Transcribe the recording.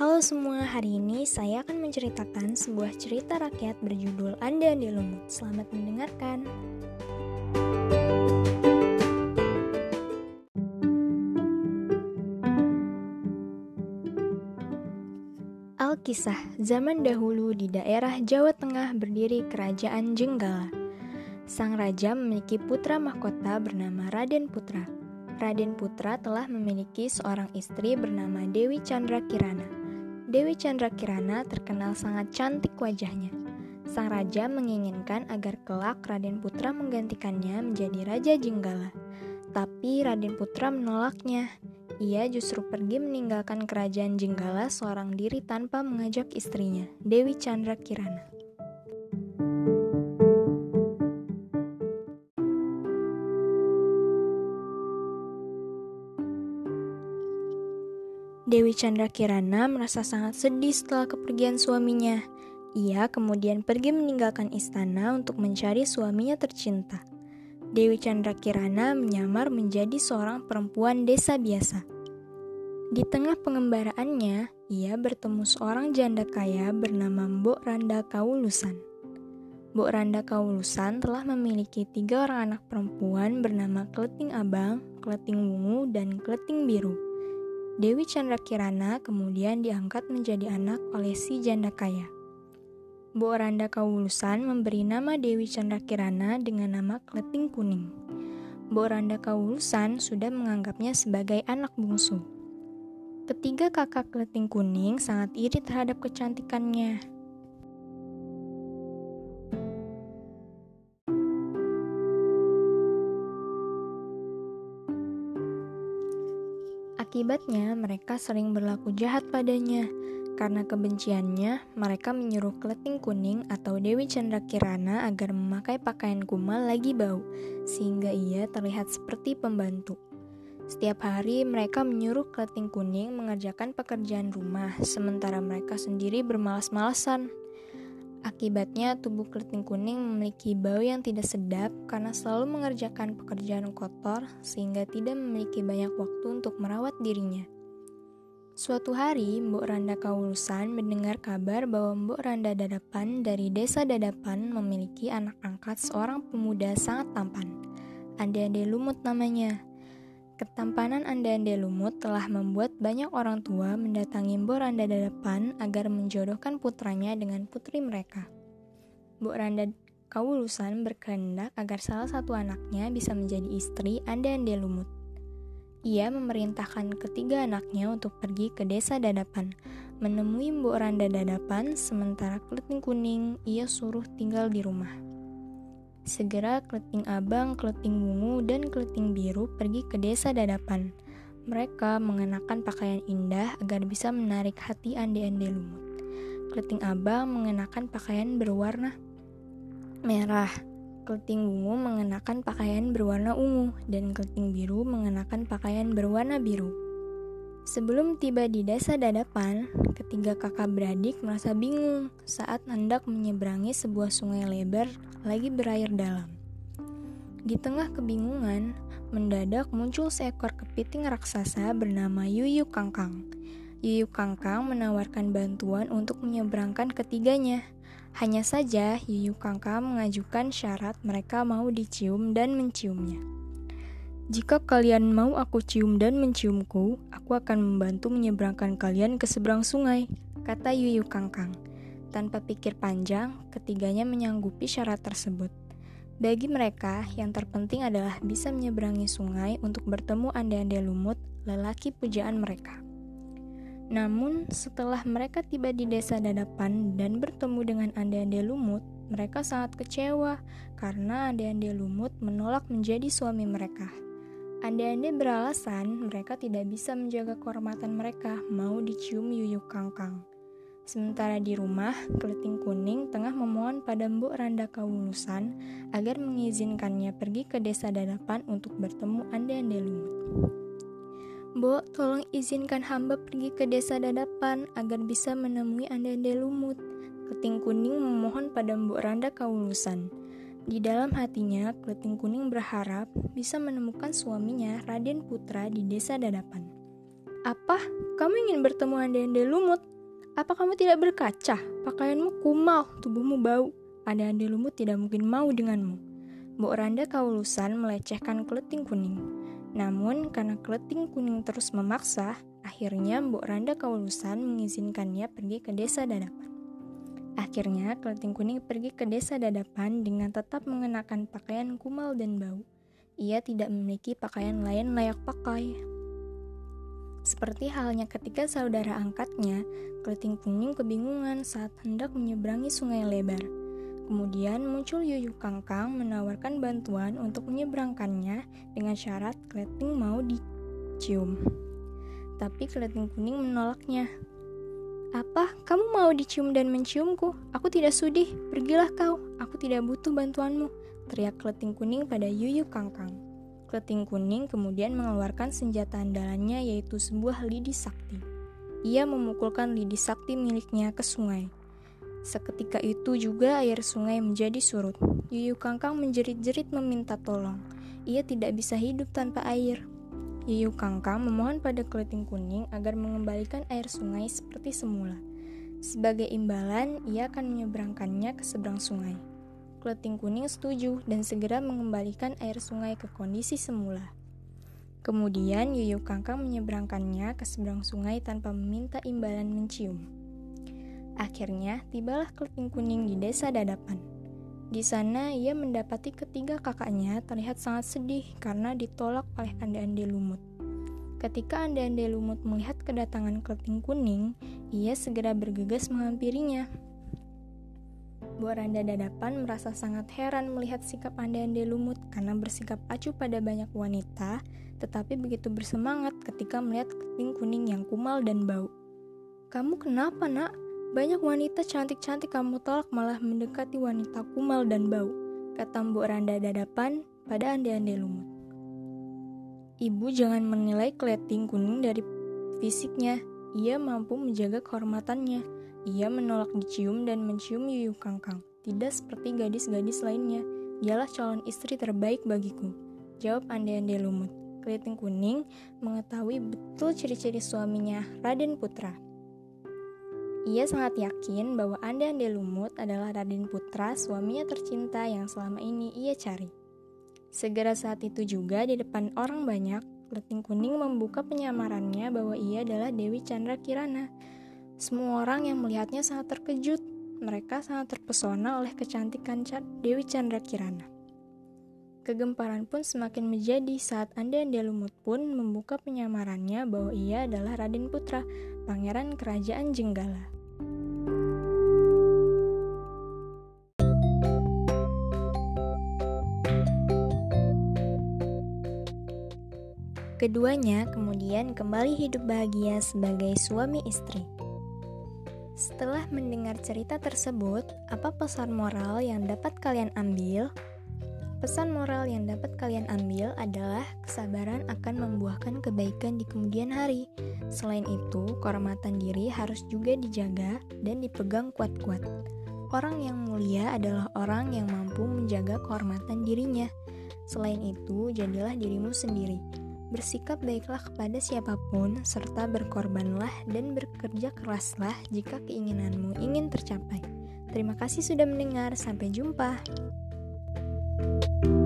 Halo semua, hari ini saya akan menceritakan sebuah cerita rakyat berjudul Anda Ande Lumut. Selamat mendengarkan. Alkisah, zaman dahulu di daerah Jawa Tengah berdiri kerajaan Jenggala. Sang raja memiliki putra mahkota bernama Raden Putra. Raden Putra telah memiliki seorang istri bernama Dewi Chandra Kirana. Dewi Chandra Kirana terkenal sangat cantik wajahnya. Sang raja menginginkan agar kelak Raden Putra menggantikannya menjadi Raja Jenggala. Tapi Raden Putra menolaknya. Ia justru pergi meninggalkan kerajaan Jenggala seorang diri tanpa mengajak istrinya, Dewi Chandra Kirana. Chandra Kirana merasa sangat sedih setelah kepergian suaminya. Ia kemudian pergi meninggalkan istana untuk mencari suaminya tercinta. Dewi Chandra Kirana menyamar menjadi seorang perempuan desa biasa. Di tengah pengembaraannya, ia bertemu seorang janda kaya bernama Mbok Randa Kaulusan. Mbok Randa Kaulusan telah memiliki tiga orang anak perempuan bernama Kleting Abang, Kleting Wungu, dan Kleting Biru. Dewi Chandra Kirana kemudian diangkat menjadi anak oleh si janda kaya. Bu Oranda Kaulusan memberi nama Dewi Chandra Kirana dengan nama Kleting Kuning. Bu Oranda Kaulusan sudah menganggapnya sebagai anak bungsu. Ketiga kakak Kleting Kuning sangat iri terhadap kecantikannya. Akibatnya, mereka sering berlaku jahat padanya. Karena kebenciannya, mereka menyuruh Kleting Kuning atau Dewi Chandra Kirana agar memakai pakaian kumal lagi bau, sehingga ia terlihat seperti pembantu. Setiap hari mereka menyuruh Kleting Kuning mengerjakan pekerjaan rumah, sementara mereka sendiri bermalas-malasan. Akibatnya, tubuh keriting kuning memiliki bau yang tidak sedap karena selalu mengerjakan pekerjaan kotor sehingga tidak memiliki banyak waktu untuk merawat dirinya. Suatu hari, Mbok Randa Kaulusan mendengar kabar bahwa Mbok Randa Dadapan dari desa Dadapan memiliki anak angkat seorang pemuda sangat tampan. Ande-ande lumut namanya. Ketampanan Anda-Anda Lumut telah membuat banyak orang tua mendatangi Mbok Randa Dadapan agar menjodohkan putranya dengan putri mereka. Mbok Randa Kawulusan berkehendak agar salah satu anaknya bisa menjadi istri Anda-Anda Lumut. Ia memerintahkan ketiga anaknya untuk pergi ke desa Dadapan, menemui Mbok Randa Dadapan, sementara Kleting Kuning ia suruh tinggal di rumah. Segera Kleting Abang, Kleting Wungu, dan Kleting Biru pergi ke desa Dadapan. Mereka mengenakan pakaian indah agar bisa menarik hati ande-ande lumut. Kleting Abang mengenakan pakaian berwarna merah. Kleting Wungu mengenakan pakaian berwarna ungu dan Kleting Biru mengenakan pakaian berwarna biru. Sebelum tiba di desa Dadapan, ketiga kakak beradik merasa bingung saat hendak menyeberangi sebuah sungai lebar lagi berair dalam. Di tengah kebingungan, mendadak muncul seekor kepiting raksasa bernama Yuyu Kangkang. Yuyu Kangkang menawarkan bantuan untuk menyeberangkan ketiganya. Hanya saja, Yuyu Kangkang mengajukan syarat mereka mau dicium dan menciumnya. Jika kalian mau aku cium dan menciumku, aku akan membantu menyeberangkan kalian ke seberang sungai, kata Yuyu Kangkang. Tanpa pikir panjang, ketiganya menyanggupi syarat tersebut. Bagi mereka, yang terpenting adalah bisa menyeberangi sungai untuk bertemu ande-ande lumut, lelaki pujaan mereka. Namun, setelah mereka tiba di desa Dadapan dan bertemu dengan ande-ande lumut, mereka sangat kecewa karena ande-ande lumut menolak menjadi suami mereka. Anda-anda beralasan mereka tidak bisa menjaga kehormatan mereka, mau dicium Yuyu Kangkang. Sementara di rumah, Keliting Kuning tengah memohon pada Mbok Randa Kawulusan agar mengizinkannya pergi ke desa Dadapan untuk bertemu Anda-anda lumut. Mbok, tolong izinkan hamba pergi ke desa Dadapan agar bisa menemui Anda-anda lumut. Keting Kuning memohon pada Mbok Randa Kawulusan. Di dalam hatinya, Kleting Kuning berharap bisa menemukan suaminya Raden Putra di desa Dadapan. Apa? Kamu ingin bertemu ande-ande lumut? Apa kamu tidak berkaca? Pakaianmu kumal, tubuhmu bau. Ande-ande lumut tidak mungkin mau denganmu. Mbok Randa kaulusan melecehkan keleting kuning. Namun, karena keleting kuning terus memaksa, akhirnya Mbok Randa kaulusan mengizinkannya pergi ke desa Dadapan. Akhirnya, keleting kuning pergi ke desa Dadapan dengan tetap mengenakan pakaian kumal dan bau. Ia tidak memiliki pakaian lain layak pakai. Seperti halnya ketika saudara angkatnya, Keleting Kuning kebingungan saat hendak menyeberangi sungai lebar. Kemudian muncul Yuyu Kangkang menawarkan bantuan untuk menyeberangkannya dengan syarat Keleting mau dicium. Tapi Keleting Kuning menolaknya. Apa? Kamu mau dicium dan menciumku? Aku tidak sudi. Pergilah kau. Aku tidak butuh bantuanmu. Teriak Keleting Kuning pada Yuyu Kangkang. Kleting kuning kemudian mengeluarkan senjata andalannya yaitu sebuah lidi sakti. Ia memukulkan lidi sakti miliknya ke sungai. Seketika itu juga air sungai menjadi surut. Yuyu Kangkang menjerit-jerit meminta tolong. Ia tidak bisa hidup tanpa air. Yuyu Kangkang memohon pada Kleting Kuning agar mengembalikan air sungai seperti semula. Sebagai imbalan, ia akan menyeberangkannya ke seberang sungai. Kleting Kuning setuju dan segera mengembalikan air sungai ke kondisi semula. Kemudian Yuyu Kangkang menyeberangkannya ke seberang sungai tanpa meminta imbalan mencium. Akhirnya, tibalah Kleting Kuning di desa Dadapan. Di sana, ia mendapati ketiga kakaknya terlihat sangat sedih karena ditolak oleh ande-ande lumut. Ketika ande-ande lumut melihat kedatangan Kleting Kuning, ia segera bergegas menghampirinya. Bu Randa Dadapan merasa sangat heran melihat sikap ande-ande lumut karena bersikap acuh pada banyak wanita, tetapi begitu bersemangat ketika melihat keting kuning yang kumal dan bau. Kamu kenapa nak? Banyak wanita cantik-cantik kamu tolak malah mendekati wanita kumal dan bau, kata Bu Randa Dadapan pada ande-ande lumut. Ibu jangan menilai kleting kuning dari fisiknya, ia mampu menjaga kehormatannya. Ia menolak dicium dan mencium Yuyu Kangkang. Tidak seperti gadis-gadis lainnya. Dialah calon istri terbaik bagiku. Jawab ande-ande lumut. Keriting kuning mengetahui betul ciri-ciri suaminya, Raden Putra. Ia sangat yakin bahwa ande-ande lumut adalah Raden Putra, suaminya tercinta yang selama ini ia cari. Segera saat itu juga di depan orang banyak, Keriting Kuning membuka penyamarannya bahwa ia adalah Dewi Chandra Kirana, semua orang yang melihatnya sangat terkejut. Mereka sangat terpesona oleh kecantikan Dewi Chandra Kirana. Kegemparan pun semakin menjadi saat Anda-Anda Lumut pun membuka penyamarannya bahwa ia adalah Raden Putra, pangeran kerajaan Jenggala. Keduanya kemudian kembali hidup bahagia sebagai suami istri. Setelah mendengar cerita tersebut, apa pesan moral yang dapat kalian ambil? Pesan moral yang dapat kalian ambil adalah kesabaran akan membuahkan kebaikan di kemudian hari. Selain itu, kehormatan diri harus juga dijaga dan dipegang kuat-kuat. Orang yang mulia adalah orang yang mampu menjaga kehormatan dirinya. Selain itu, jadilah dirimu sendiri Bersikap baiklah kepada siapa pun, serta berkorbanlah dan bekerja keraslah jika keinginanmu ingin tercapai. Terima kasih sudah mendengar, sampai jumpa. Thank you